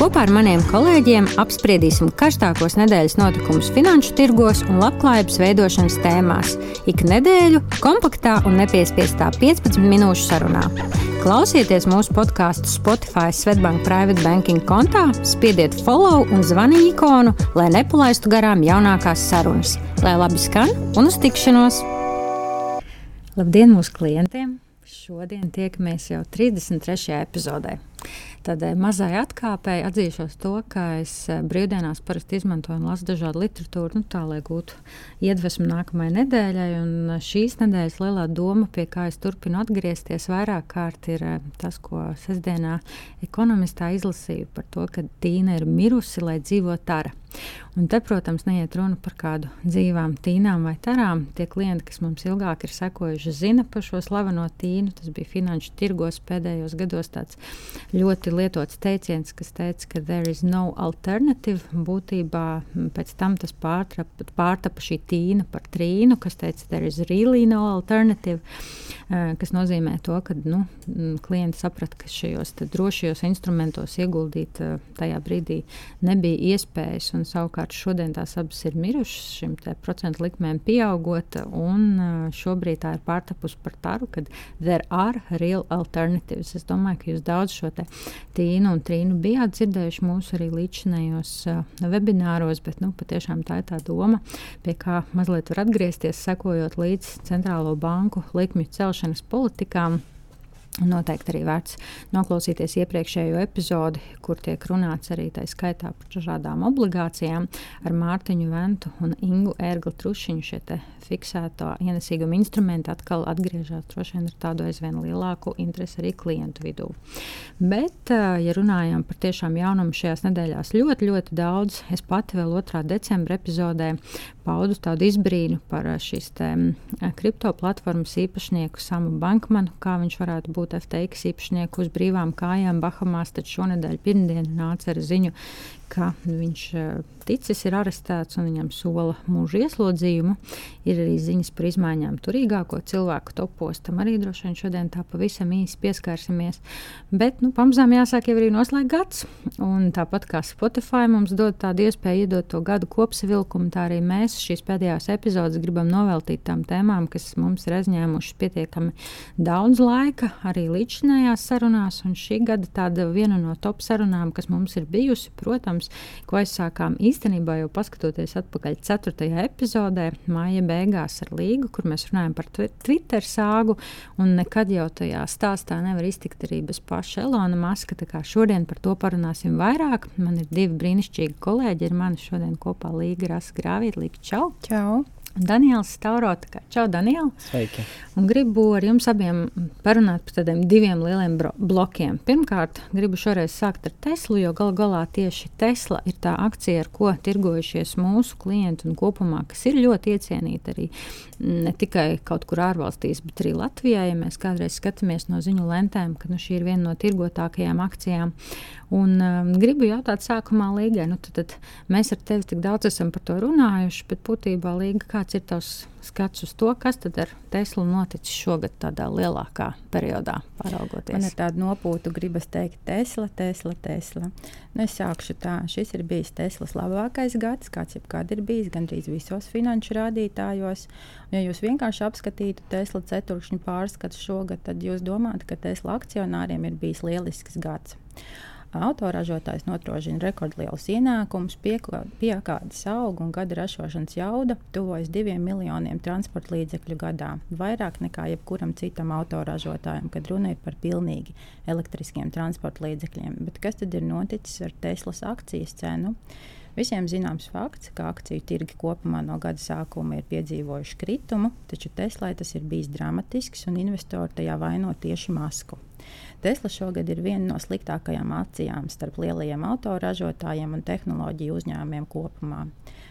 Kopā ar maniem kolēģiem apspriedīsim karstākos nedēļas notikumus finanšu tirgos un labklājības veidošanas tēmās. Ik nedēļu kompaktā un nepiespiestā 15 minūšu sarunā. Klausieties mūsu podkāstu Spotify Svetbank Private Banking kontā, spiediet follow un zvani ikonu, lai nepalaistu garām jaunākās sarunas. Lai labi skan un uz tikšanos! Labdien mūsu klientiem! Šodien tiekamies jau 33. epizodē. Tādai mazai atkāpēji atzīšos to, ka es eh, brīvdienās parasti izmantoju un lasu dažādu literatūru, nu, tā lai gūtu iedvesmu nākamajai nedēļai. Un eh, šīs nedēļas lielā doma, pie kā es turpinu atgriezties vairāk kārt, ir eh, tas, ko sestdienā ekonomistā izlasīju par to, ka Tīna ir mirusi, lai dzīvo tara. Un te, protams, neiet runa par kādu dzīvām tīnām vai tarām. Tie klienti, kas mums ilgāk ir sekojuši, zina par šo slaveno tīnu. Tas bija finanšu tirgos pēdējos gados tāds ļoti lietots teiciens, kas teica, ka there is no alternative. Būtībā pēc tam tas pārtapa, pārtapa šī tīna par trīnu, kas teica, there is really no alternative, kas nozīmē to, ka nu, klienti saprata, ka šajos drošajos instrumentos ieguldīt tajā brīdī nebija iespējas un savukārt šodien tās abas ir mirušas, šim procentu likmēm pieaugot, un šobrīd tā ir pārtapusi par taru, ka there are real alternatives. Es domāju, ka jūs daudz šo tīnu un trīnu bijāt dzirdējuši mūsu arī līdzinējos uh, webināros, bet nu, patiešām tā ir tā doma, pie kā mazliet var atgriezties, sekojot līdz centrālo banku likmju celšanas politikām. Noteikti arī vērts noklausīties iepriekšējo epizodi, kur tiek runāts arī tā skaitā par dažādām obligācijām ar Mārtiņu Ventu un Ingu Ērglu Trušiņu. Šie fiksēto ienesīgumu instrumenti atkal atgriežas droši vien ar tādu aizvien lielāku interesi arī klientu vidū. Bet, ja runājam par tiešām jaunumu šajās nedēļās, ļoti, ļoti daudz. Es pati vēl 2. decembra epizodē paudu tādu izbrīnu par šīs kripto platformas īpašnieku Samu Bankmanu, kā viņš varētu būt FTX īpašnieku uz brīvām kājām Bahamās, tad šonadēļ pirmdiena nāca ar ziņu, ka viņš eh, ticis ir arestēts un viņam sola mūža ieslodzījumu. Ir arī ziņas par izmaiņām turīgāko cilvēku topos. Tam arī droši vien šodien tā pavisam īsi pieskarsimies. Bet nu, pamazām jāsāk jau arī noslēgt gads. Un tāpat kā Spotify mums dod tādu iespēju iedot to gadu kopsavilkumu, tā arī mēs šīs pēdējās epizodes gribam noveltīt tām tēmām, kas mums ir aizņēmušas pietiekami daudz laika, arī līdzinājās sarunās. Un šī gada tāda viena no top sarunām, kas mums ir bijusi, protams, jautājums, ko aizsākām īstenībā jau paskatoties atpakaļ 4. epizodē, māja beigās ar līgu, kur mēs runājam par Twitter sāgu. Nekad jau tajā stāstā nevar iztikt arī bez paša Elona Maska. Šodien par to parunāsim vairāk. Man ir divi brīnišķīgi kolēģi ar mani šodien kopā Līga Rasa Grāvīta. Līga, čau! Čau! Daniels Staurota. Čau, Daniel! Sveiki! Un gribu ar jums abiem parunāt par tādiem diviem lieliem blokiem. Pirmkārt, gribu šoreiz sākt ar Teslu, jo gal galā tieši Tesla ir tā akcija, ar ko tirgojušies mūsu klienti un kopumā, kas ir ļoti iecienīta arī ne tikai kaut kur ārvalstīs, bet arī Latvijā. Ja mēs kādreiz skatāmies no ziņu lentēm, ka nu, šī ir viena no tirgotākajām akcijām. Un, um, gribu jautāt, sākumā Līgai, nu, tad, tad mēs ar tevi tik daudz esam par to runājuši, bet būtībā Līga, kāds ir tavs skats uz to, kas tad ar Teslu noticis šogad tādā lielākā periodā, paraugoties? Man ir tāda nopūta, gribas teikt, Tesla, Tesla, Tesla. Nu, es sākšu tā, šis ir bijis Teslas labākais gads, kāds jebkad ir bijis gandrīz visos finanšu rādītājos. Un, ja jūs vienkārši apskatītu Tesla ceturkšņu pārskatu šogad, tad jūs domājat, ka Tesla akcionāriem ir bijis lielisks gads. Autoražotājs notrožina rekordlielus ienākumus, piekādas aug un gada ražošanas jauda tuvojas diviem miljoniem transporta līdzekļu gadā. Vairāk nekā jebkuram citam autoražotājam, kad runa ir par pilnīgi elektriskiem transporta līdzekļiem. Bet kas tad ir noticis ar Teslas akcijas cenu? Visiem zināms fakts, ka akciju tirgi kopumā no gada sākuma ir piedzīvojuši kritumu, taču Teslai tas ir bijis dramatisks un investori tajā vaino tieši masku. Tesla šogad ir viena no sliktākajām akcijām starp lielajiem autoražotājiem un tehnoloģiju uzņēmumiem kopumā.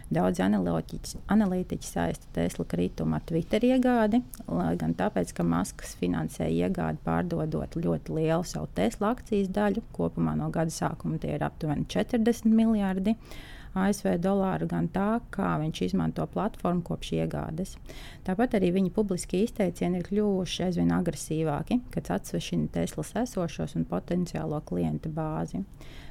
Daudz analītiķi saista Tesla kritumu ar Twitter iegādi, lai gan tāpēc, ka Maskas finansēja iegādi pārdodot ļoti lielu savu Tesla akcijas daļu. Kopumā no gada sākuma tie ir aptuveni 40 miljardi. ASV dolāru, gan tā, kā viņš izmanto platformu kopš iegādes. Tāpat arī viņa publiskie izteicieni ir kļuvuši aizvien agresīvāki, kad atsvešina Teslas esošos un potenciālo klientu bāzi.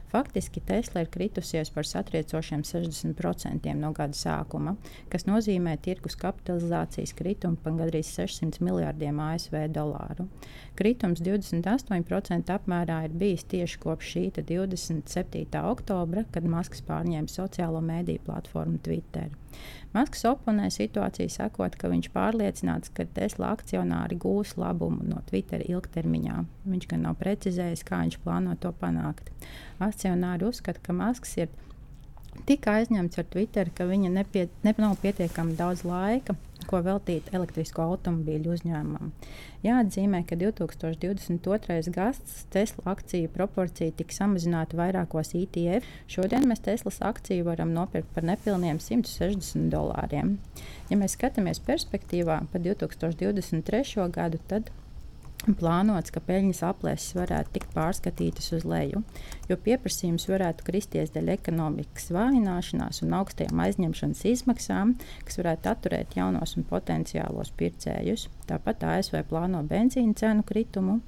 Faktiski Tesla ir kritusies par satriecošiem 60% no gada sākuma, kas nozīmē tirgus kapitalizācijas kritumu par gandrīz 600 miljardiem ASV dolāru. Kritums 28% apmērā ir bijis tieši kopš šī 27. oktobra, kad Masks pārņēma sociālo mediju platformu Twitter. Masks oponē situāciju sakot, ka viņš pārliecināts, ka Tesla akcionāri gūs labumu no Twitter ilgtermiņā. Viņš gan nav precizējis, kā viņš plāno to panākt. Akcionāri uzskata, ka Masks ir tik aizņemts ar Twitter, ka viņa nepie, ne, nav pietiekami daudz laika, ko veltīt elektrisko automobīļu uzņēmumam. Jāatzīmē, ka 2022. gads Tesla akciju proporcija tika samazināta vairākos ETF. Šodien mēs Teslas akciju varam nopirkt par nepilniem 160 dolāriem. Ja mēs skatāmies perspektīvā pa 2023. gadu, tad Plānots, ka peļņas aplēses varētu tikt pārskatītas uz leju, jo pieprasījums varētu kristies dēļ ekonomikas vājināšanās un augstajām aizņemšanas izmaksām, kas varētu atturēt jaunos un potenciālos pircējus. Tāpat ASV plāno benzīna cenu kritumu,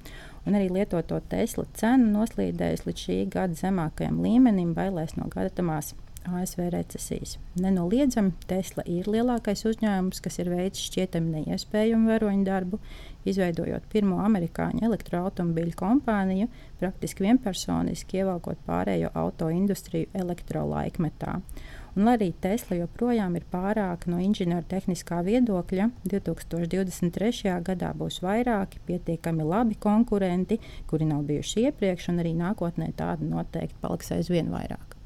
un arī lietoto Tesla cenu noslīdējusi līdz šī gada zemākajam līmenim, bailēs no gadamās ASV recesijas. Nenoliedzami Tesla ir lielākais uzņēmums, kas ir veicis šķietami neiespējamu varoņu darbu, izveidojot pirmo amerikāņu elektroautomobiļu kompāniju, praktiski vienpersoniski ievelkot pārējo auto industriju elektrolaikmetā. Un, arī Tesla joprojām ir pārāka no inženiertehniskā viedokļa, 2023. gadā būs vairāki pietiekami labi konkurenti, kuri nav bijuši iepriekš, un arī nākotnē tādi noteikti paliks aizvien vairāk.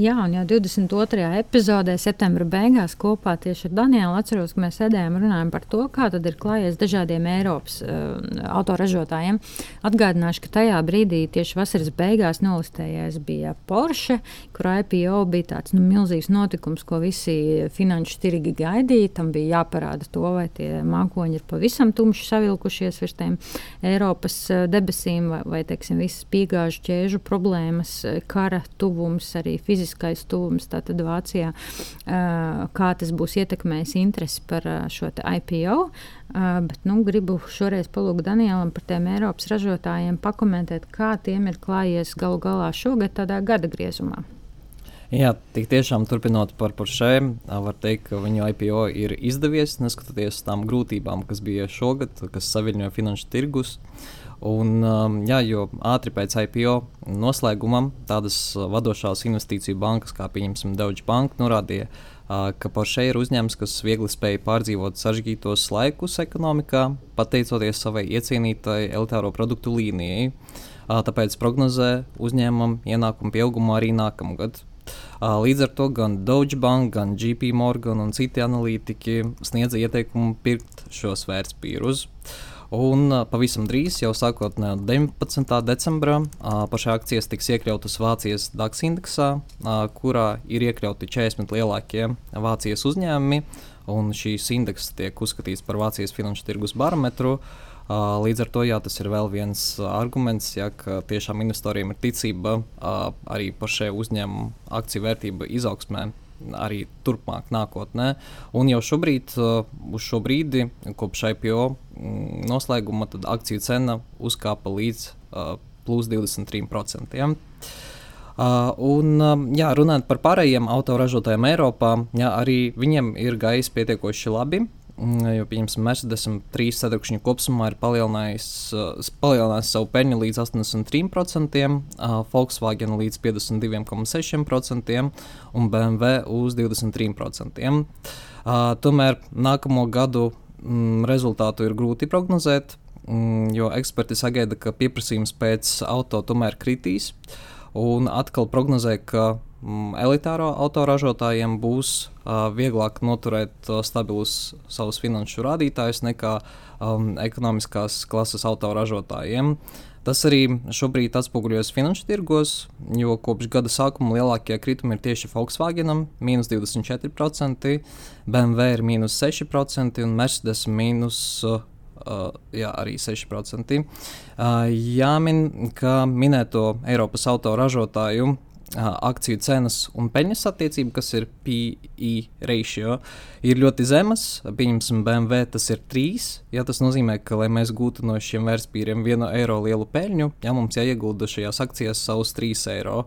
Jā, un jau 22. epizodē, septembra beigās, kopā tieši ar Danielu atceros, ka mēs sēdējām un runājām par to, kā tad ir klājies dažādiem Eiropas uh, autoražotājiem. Atgādināšu, ka tajā brīdī, tieši vasaras beigās, nolistējais bija Porsche, kur IPO bija tāds nu, milzīgs notikums, ko visi finanšu tirgi gaidīja. Tam bija jāparāda to, vai tie mākoņi ir pavisam tumši savilkušies virs tiem Eiropas uh, debesīm, vai, vai teiksim, visas piegāžu ķēžu problēmas, kara tuvums arī fiziski fiziskais tuvums tātad Vācijā, kā tas būs ietekmējis interesi par šo IPO. Bet, nu, gribu šoreiz palūgt Danielam par tiem Eiropas ražotājiem pakomentēt, kā tiem ir klājies galu galā šogad tādā gada griezumā. Jā, tik tiešām turpinot par Porsche, var teikt, ka viņu IPO ir izdevies, neskatoties tām grūtībām, kas bija šogad, kas saviņoja finanšu tirgus. Uh, Un, um, jā, jo ātri pēc IPO noslēgumam tādas uh, vadošās investīciju bankas, kā piemēram Deutsche Bank, norādīja, uh, ka Porsche ir uzņēmums, kas viegli spēja pārdzīvot sarežģītos laikus ekonomikā, pateicoties savai iecienītai elitāro produktu līnijai. Uh, tāpēc prognozē uzņēmumam ienākumu pieaugumu arī nākamgad. Līdz ar to gan Deutsche Bank, gan JP Morgan un citi analītiķi sniedza ieteikumu pirkt šos vērtspapīrus. Uh, Un pavisam drīz, jau sākot no 19. decembra, pašā akcijas tiks iekļautas Vācijas DAX indeksā, kurā ir iekļauti 40 lielākie Vācijas uzņēmumi. Šīs indeks tiek uzskatīts par Vācijas finanšu tirgus barometru. Līdz ar to jā, tas ir vēl viens arguments, ja tiešām investoriem ir ticība arī šī uzņēmuma akciju vērtību izaugsmē arī turpmāk, nākotnē. Un jau šobrīd, uh, uz šo brīdi, kopš IPO mm, noslēguma, akciju cena uzkāpa līdz uh, plus 23%. Ja? Uh, un, uh, jā, runājot par pārējiem autoražotājiem Eiropā, jā, arī viņiem ir gājis pietiekoši labi. Mm, jo, pieņemsim, Mercedes trīs sadarbšņu kopumā ir uh, palielinājis savu peļņu līdz 83%, uh, Volkswagen līdz 52,6% un BMW uz 23%. Uh, tomēr nākamo gadu mm, rezultātu ir grūti prognozēt, mm, jo eksperti sagaida, ka pieprasījums pēc auto tomēr kritīs. Un atkal prognozē, ka elitāro autoražotājiem būs uh, vieglāk noturēt uh, stabilus savus finanšu rādītājus nekā um, ekonomiskās klases autoražotājiem. Tas arī šobrīd atspoguļojas finanšu tirgos, jo kopš gada sākuma lielākie kritumi ir tieši Volkswagenam - minus 24%, BMW ir minus 6% un Mercedes minus uh, Uh, jā, arī 6%. Uh, jāmin, ka minēto Eiropas autoražotāju akciju cenas un peļņas attiecība, kas ir PE ratio, ir ļoti zemas. Pieņemsim, BMW tas ir 3. Ja, tas nozīmē, ka, lai mēs gūtu no šiem vērtspapīriem 1 eiro lielu peļņu, ja, mums jāiegulda šajās akcijās savus 3 eiro.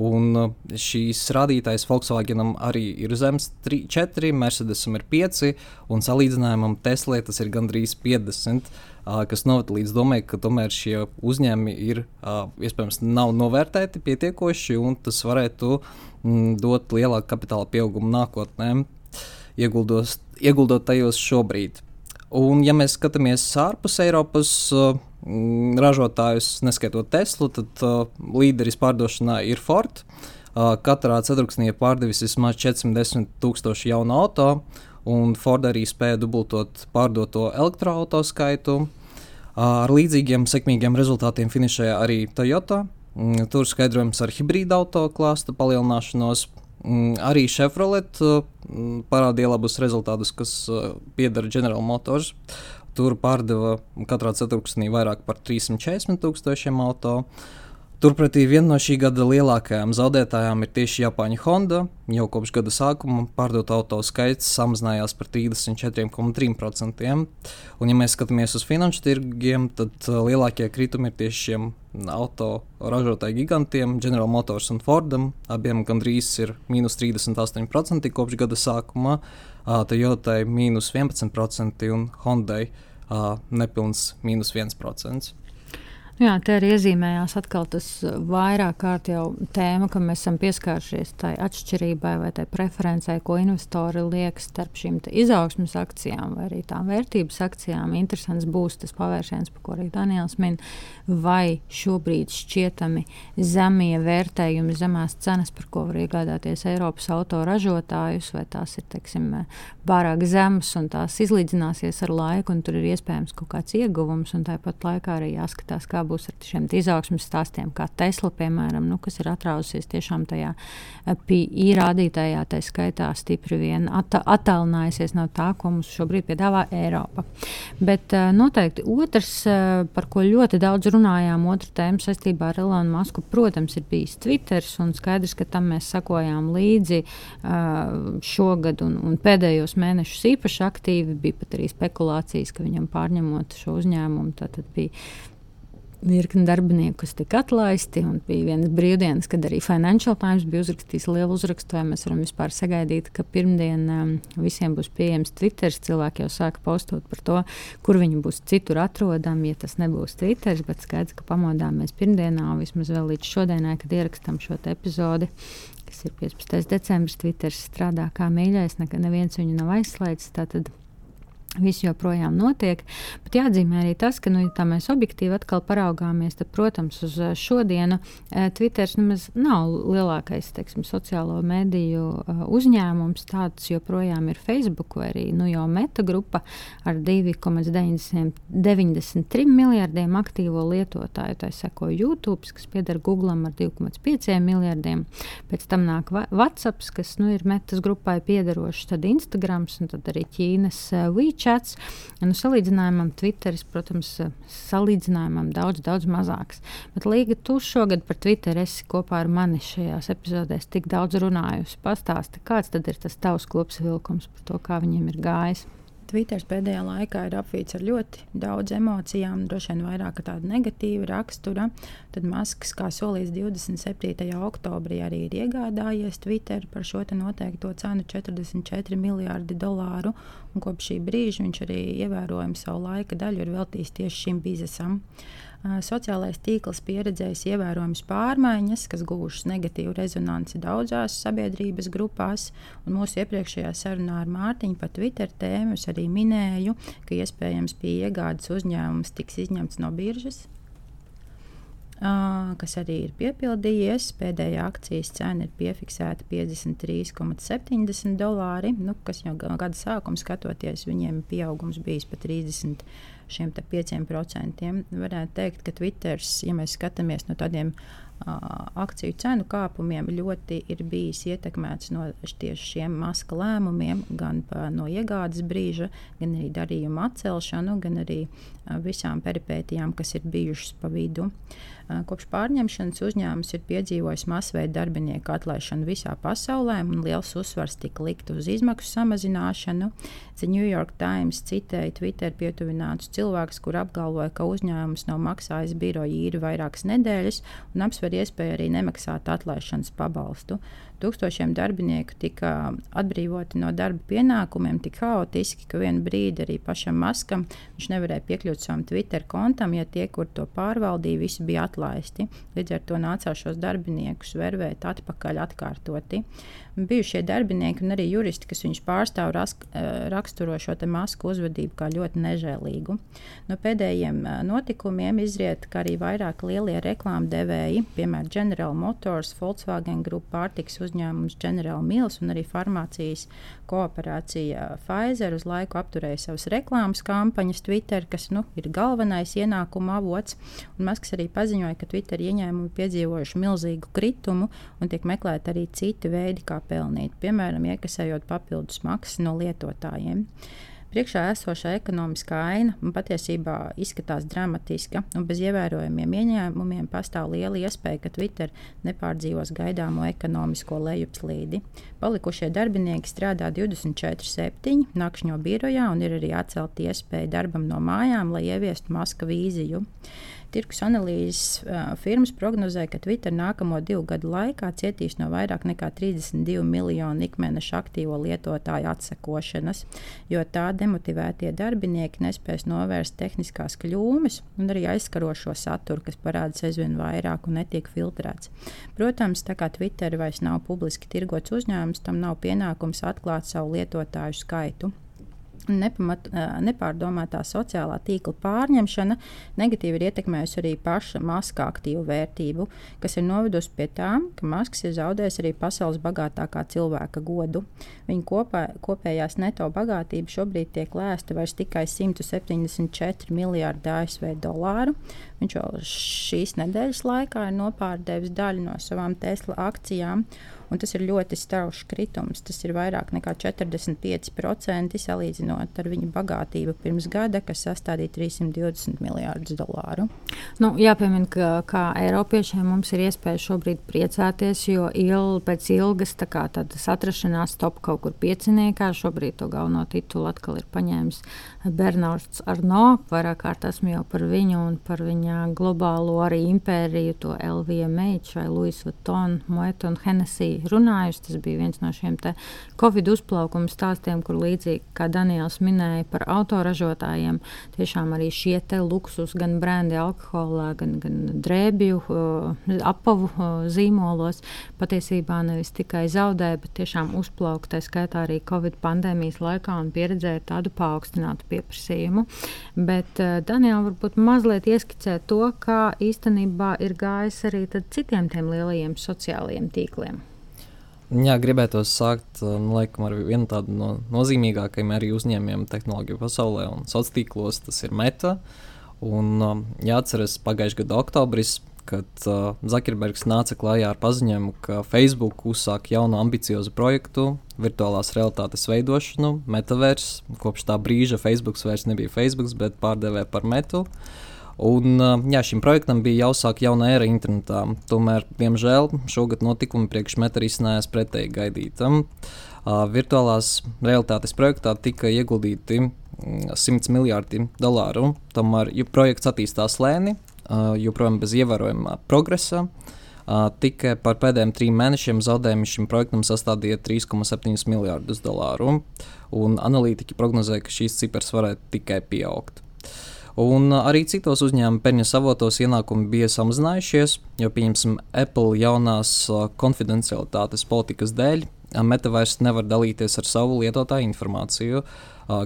Un šīs rādītājs Volkswagenam arī ir zems, 3, 4, Mercedesam ir 5, un salīdzinājumam Tesla tas ir gandrīz 50 kas novada līdz domai, ka tomēr šie uzņēmumi ir iespējams nav novērtēti pietiekoši, un tas varētu mm, dot lielāku kapitāla pieaugumu nākotnē, ieguldos, ieguldot tajos šobrīd. Un, ja mēs skatāmies ārpus Eiropas mm, ražotājus, neskaitot Teslu, tad uh, līderis pārdošanā ir Ford. Uh, katrā ceturksnī ir pārdevis vismaz 410 tūkstoši jaunu auto, un Ford arī spēja dubultot pārdoto elektroautorātu skaitu. Ar līdzīgiem sekmīgiem rezultātiem finišēja arī Toyota. Mm, tur skaidrojums ar hibrīda auto klāsta palielināšanos. Mm, arī Chevrolet mm, parādīja labus rezultātus, kas pieder General Motors. Tur pārdeva katrā ceturksnī vairāk par 340 tūkstošiem automašīnu. Turpretī viena no šī gada lielākajām zaudētājām ir tieši Japāņu Honda. Jau kopš gada sākuma pārdot auto skaits samazinājās par 34,3%. Un, ja mēs skatāmies uz finanšu tirgiem, tad uh, lielākie kritumi ir tieši šiem auto ražotāju gigantiem, General Motors un Fordam. Abiem gandrīz ir mīnus 38% kopš gada sākuma, uh, Toyotai mīnus 11% un Hondai uh, nepilns mīnus 1%. Jā, te arī iezīmējās atkal tas uh, vairāk kārt jau tēma, ka mēs esam pieskārušies tai atšķirībai vai tai preferencei, ko investori liek starp šīm izaugsmas akcijām vai arī tām vērtības akcijām. Interesants būs tas pavērsiens, par ko arī Daniels min, vai šobrīd šķietami zemie vērtējumi, zemās cenas, par ko var iegādāties Eiropas autoražotājus, vai tās ir, teiksim, pārāk zemas un tās izlīdzināsies ar laiku, un tur ir iespējams kaut kāds ieguvums, un tāpat laikā arī jāskatās, kā būs ar šiem izaugsmas stāstiem, kā Tesla, piemēram, nu, kas ir atrausies tiešām tajā eh, PI rādītājā, tā skaitā stipri vien at attālinājusies no tā, ko mums šobrīd piedāvā Eiropa. Bet uh, noteikti otrs, uh, par ko ļoti daudz runājām, otra tēma saistībā ar Elonu Masku, protams, ir bijis Twitter, un skaidrs, ka tam mēs sakojām līdzi šogad un, un pēdējos mēnešus īpaši aktīvi. Bija pat arī spekulācijas, ka viņam pārņemot šo uzņēmumu, tad bija virkni darbinieku, kas tika atlaisti. Bija vienas brīvdienas, kad arī Financial Times bija uzrakstījis lielu uzrakstu, vai mēs varam vispār sagaidīt, ka pirmdien um, visiem būs pieejams Twitter. Cilvēki jau sāka postot par to, kur viņi būs citur atrodami, ja tas nebūs Twitter. Bet skaidrs, ka pamodāmies pirmdienā, vismaz vēl līdz šodienai, kad ierakstām šo epizodi. Tas ir 15. decembris. Twitter strādā kā mīļais, neviens viņu nav aizslēdzis. Tātad Viss joprojām notiek, bet jāatzīmē arī tas, ka, nu, ja mēs objektīvi atkal paraugāmies, tad, protams, uz eh, šodienu eh, Twitter nemaz nav lielākais teiksim, sociālo mediju eh, uzņēmums. Tāds joprojām ir Facebook vai arī nu, jau Meta grupa ar 2,93 miljardiem aktīvo lietotāju. Tā seko YouTube, kas pieder Google ar 2,5 miljardiem. Pēc tam nāk WhatsApp, kas nu, ir Metas grupai piederošs, tad Instagram un tad arī Ķīnas WeChat čats. Nu, salīdzinājumam Twitteris, protams, salīdzinājumam daudz, daudz mazāks. Bet Līga, tu šogad par Twitter esi kopā ar mani šajās epizodēs tik daudz runājusi. Pastāsti, kāds tad ir tas tavs kopsavilkums par to, kā viņiem ir gājis? Twitter pēdējā laikā ir apvīts ar ļoti daudz emocijām, droši vien vairāk tāda negatīva rakstura. Tad Masks, kā solījis 27. oktobrī, arī ir iegādājies Twitter par šo noteikto cenu 44 miljardi dolāru. Kopš šī brīža viņš arī ievērojami savu laika daļu ir veltījis tieši šim biznesam. Sociālais tīkls pieredzējis ievērojamas pārmaiņas, kas guvušas negatīvu rezonanci daudzās sabiedrības grupās. Mūsu iepriekšējā sarunā ar Mārtiņu par Twitter tēmu es arī minēju, ka iespējams pie iegādes uzņēmums tiks izņemts no biržas. Uh, kas arī ir piepildījies. Pēdējā akcijas cena ir piefiksēta 53,70 dolāri, nu, kas jau gada sākumā skatoties, viņiem pieaugums bijis pa 30 šiem 5%. Varētu teikt, ka Twitter, ja mēs skatāmies no tādiem akciju cenu kāpumiem ļoti ir bijis ietekmēts no tieši šiem maska lēmumiem, gan no iegādes brīža, gan arī darījuma atcelšanu, gan arī visām peripētijām, kas ir bijušas pa vidu. Kopš pārņemšanas uzņēmums ir piedzīvojis masveida darbinieku atlaišanu visā pasaulē, un liels uzsvars tika likt uz izmaksu samazināšanu. The New York Times citēja Twitter pietuvinātus cilvēkus, kur apgalvoja, ka uzņēmums nav maksājis biroja īri vairākas nedēļas un apsver iespēju arī nemaksāt atlaišanas pabalstu. Tūkstošiem darbinieku tika atbrīvoti no darba pienākumiem tik haotiski, ka vienu brīdi arī pašam Maskam viņš nevarēja piekļūt savam Twitter kontam, ja tie, kur to pārvaldīja, visi bija atlaisti. Līdz ar to nācās šos darbiniekus vervēt atpakaļ atkārtoti. Bijušie darbinieki un arī juristi, kas viņus pārstāv, rask, eh, raksturo šo masku uzvedību kā ļoti nežēlīgu. No pēdējiem eh, notikumiem izriet, ka arī vairāk lielie reklāmdevēji, piemēram, General Motors, Volkswagen Group, pārtiks uzņēmums General Mills un arī farmācijas kooperācija Pfizer uz laiku apturēja savas reklāmas kampaņas Twitter, kas nu, ir galvenais ienākuma avots. Masks arī paziņoja, ka Twitter ieņēmumi piedzīvojuši milzīgu kritumu un tiek meklēti arī citi veidi, kā pelnīt, piemēram, iekasējot papildus maksas no lietotājiem. Priekšā esošā ekonomiskā aina patiesībā izskatās dramatiska, un bez ievērojamiem ieņēmumiem pastāv liela iespēja, ka Twitter nepārdzīvos gaidāmo ekonomisko lejupslīdi. Palikušie darbinieki strādā 24-7, nakšņo birojā un ir arī atcelta iespēja darbam no mājām, lai ieviestu maska vīziju. Tirkus analīzes uh, firmas prognozē, ka Twitter nākamo divu gadu laikā cietīs no vairāk nekā 32 miljonu ikmēneša aktīvo lietotāju atsekošanas, jo tā demotivētie darbinieki nespēs novērst tehniskās kļūmes un arī aizskarošo saturu, kas parādās aizvien vairāk un netiek filtrēts. Protams, tā kā Twitter vairs nav publiski tirgots uzņēmums, tam nav pienākums atklāt savu lietotāju skaitu. Nepamat, nepārdomātā sociālā tīkla pārņemšana negatīvi ir ietekmējusi arī paša maska aktīvu vērtību, kas ir novedusi pie tā, ka masks ir zaudējis arī pasaules bagātākā cilvēka godu. Viņa kopā, kopējās neto bagātība šobrīd tiek lēsta vairs tikai 174 miljārdi ASV dolāru. Viņš jau šīs nedēļas laikā ir nopārdevis daļu no savām Tesla akcijām un tas ir ļoti strauji kritums. Tas ir vairāk nekā 45% salīdzinot ar viņa bagātību pirms gada, kas sastādīja 320 miljardus dolāru. Nu, jāpiemina, ka kā Eiropiešiem mums ir iespēja šobrīd priecāties, jo il, pēc ilgas kā, atrašanās top kaut kur pieciniekā šobrīd to galveno titulu atkal ir paņēmis Bernards Arno. Vairāk kārt esmu jau par viņu un par viņa globālo arī impēriju, to LVMH vai Louis Vuitton, Moet un Hennessy runājusi. Tas bija viens no šiem Covid uzplaukuma stāstiem, kur līdzīgi kā Daniels minēja par autoražotājiem, tiešām arī šie luksus, gan brendi alkoholā, gan, gan drēbju, apavu zīmolos patiesībā nevis tikai zaudēja, bet tiešām uzplauka. Tā skaitā arī Covid pandēmijas laikā un pieredzēja tādu paaugstinātu pieprasījumu. Bet uh, Daniela varbūt mazliet ieskicē to, kā īstenībā ir gājis arī citiem tiem lielajiem sociālajiem tīkliem. Jā, gribētu sākt um, laikam, ar vienu tādu no nozīmīgākajiem arī uzņēmumiem tehnoloģiju pasaulē un sociālos tīklos. Tas ir Meta. Un, um, jāatcerās, pagājušā gada oktobris, kad uh, Zakerbergs nāca klajā ar paziņojumu, ka Facebook uzsāk jaunu ambiciozu projektu, virtuālās realitātes veidošanu, metaversu. Kopš tā brīža Facebook vairs nebija Facebook, bet pārdevē par metu. Uh, Un, jā, šim projektam bija jāuzsāk jauna era internetā. Tomēr, diemžēl, šogad notikumi priekšmetā risinājās pretēji gaidītam. Uh, virtuālās realitātes projektā tika ieguldīti 100 miljardi dolāru. Tomēr projekts attīstās lēni, uh, joprojām bez ievērojama progresa. Uh, tikai par pēdējiem trim mēnešiem zaudējumi šim projektam sastādīja 3,7 miljardus dolāru. Analītiķi prognozēja, ka šīs cipars varētu tikai pieaugt. Un arī citos uzņēmuma peļņas avotos ienākumi bija samazinājušies, jo, pieņemsim, Apple jaunās konfidencialitātes politikas dēļ Meta vairs nevar dalīties ar savu lietotāju informāciju,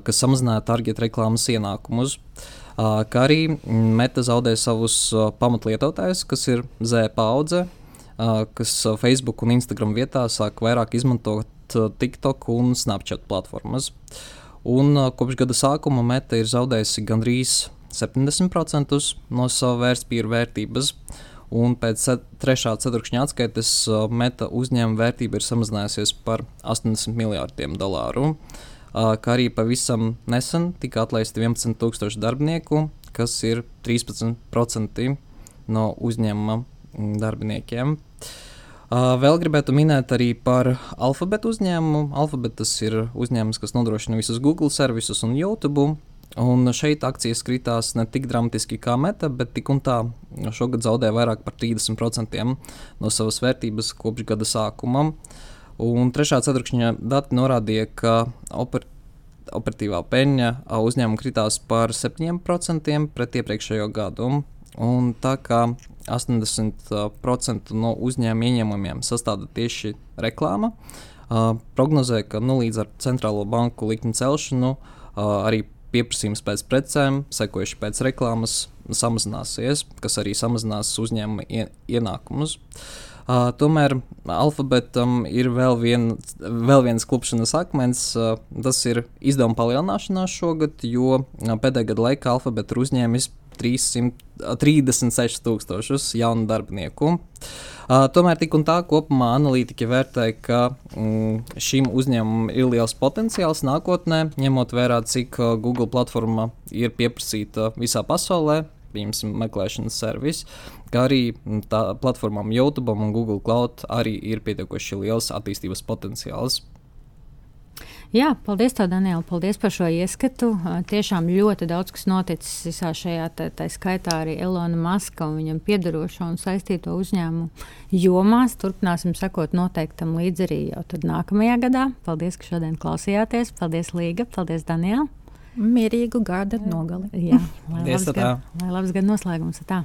kas samazināja target reklāmas ienākumus. Kā arī Meta zaudē savus pamatlietotājus, kas ir Z paudze, kas Facebook un Instagram vietā sāk vairāk izmantot TikTok un Snapchat platformas. Un, kopš gada sākuma Meta ir zaudējusi gandrīz 70% no sava vērtspapīra vērtības. Un pēc trešā ceturkšņa atskaites meta uzņēmuma vērtība ir samazinājusies par 80 miljardiem dolāru. Kā arī pavisam nesen tika atlaisti 11,000 darbinieku, kas ir 13% no uzņēmuma darbiniekiem. Vēl gribētu minēt arī par Alphabet uzņēmumu. Alphabet tas ir uzņēmums, kas nodrošina visus Google servisus un YouTube. Un šeit akcijas kritās ne tik dramatiski kā meta, bet tik un tā šogad zaudēja vairāk par 30% no savas vērtības kopš gada sākuma. Un trešā ceturkšņa dati norādīja, ka oper, operatīvā peļņa uzņēmuma kritās par 7% pret iepriekšējo gadu. Un tā kā 80% no uzņēmuma ieņēmumiem sastāv tieši reklāma, prognozē, ka nu, līdz ar centrālo banku likmi celšanu arī pieprasījums pēc precēm, sekojuši pēc reklāmas, samazināsies, kas arī samazinās uzņēmuma ienākumus. Uh, tomēr alfabetam ir vēl, vien, vēl viens klupšanas akmens. Uh, tas ir izdevuma palielināšanās šogad, jo pēdējā gada laikā alfabeta ir uzņēmis 336 tūkstošus jaunu darbinieku. Uh, tomēr tik un tā kopumā analītiķi vērtē, ka mm, šim uzņēmumam ir liels potenciāls nākotnē, ņemot vērā, cik uh, Google platforma ir pieprasīta visā pasaulē. Piemēram, meklēšanas servis, kā arī tā platformām YouTube un Google Cloud arī ir pietiekoši liels attīstības potenciāls. Jā, paldies, tev, Daniela. Paldies par šo ieskatu. Tiešām ļoti daudz kas noticis visā šajā, tā, tā skaitā arī Elona Maska un viņam piedarošo un saistīto uzņēmumu jomās. Turpināsim sekot noteiktam līdzi arī jau nākamajā gadā. Paldies, ka šodien klausījāties. Paldies, Līga. Paldies, Daniela. Mierīgu gada nogali. Jā, lai labs, gada, lai labs gada noslēgums. Tā.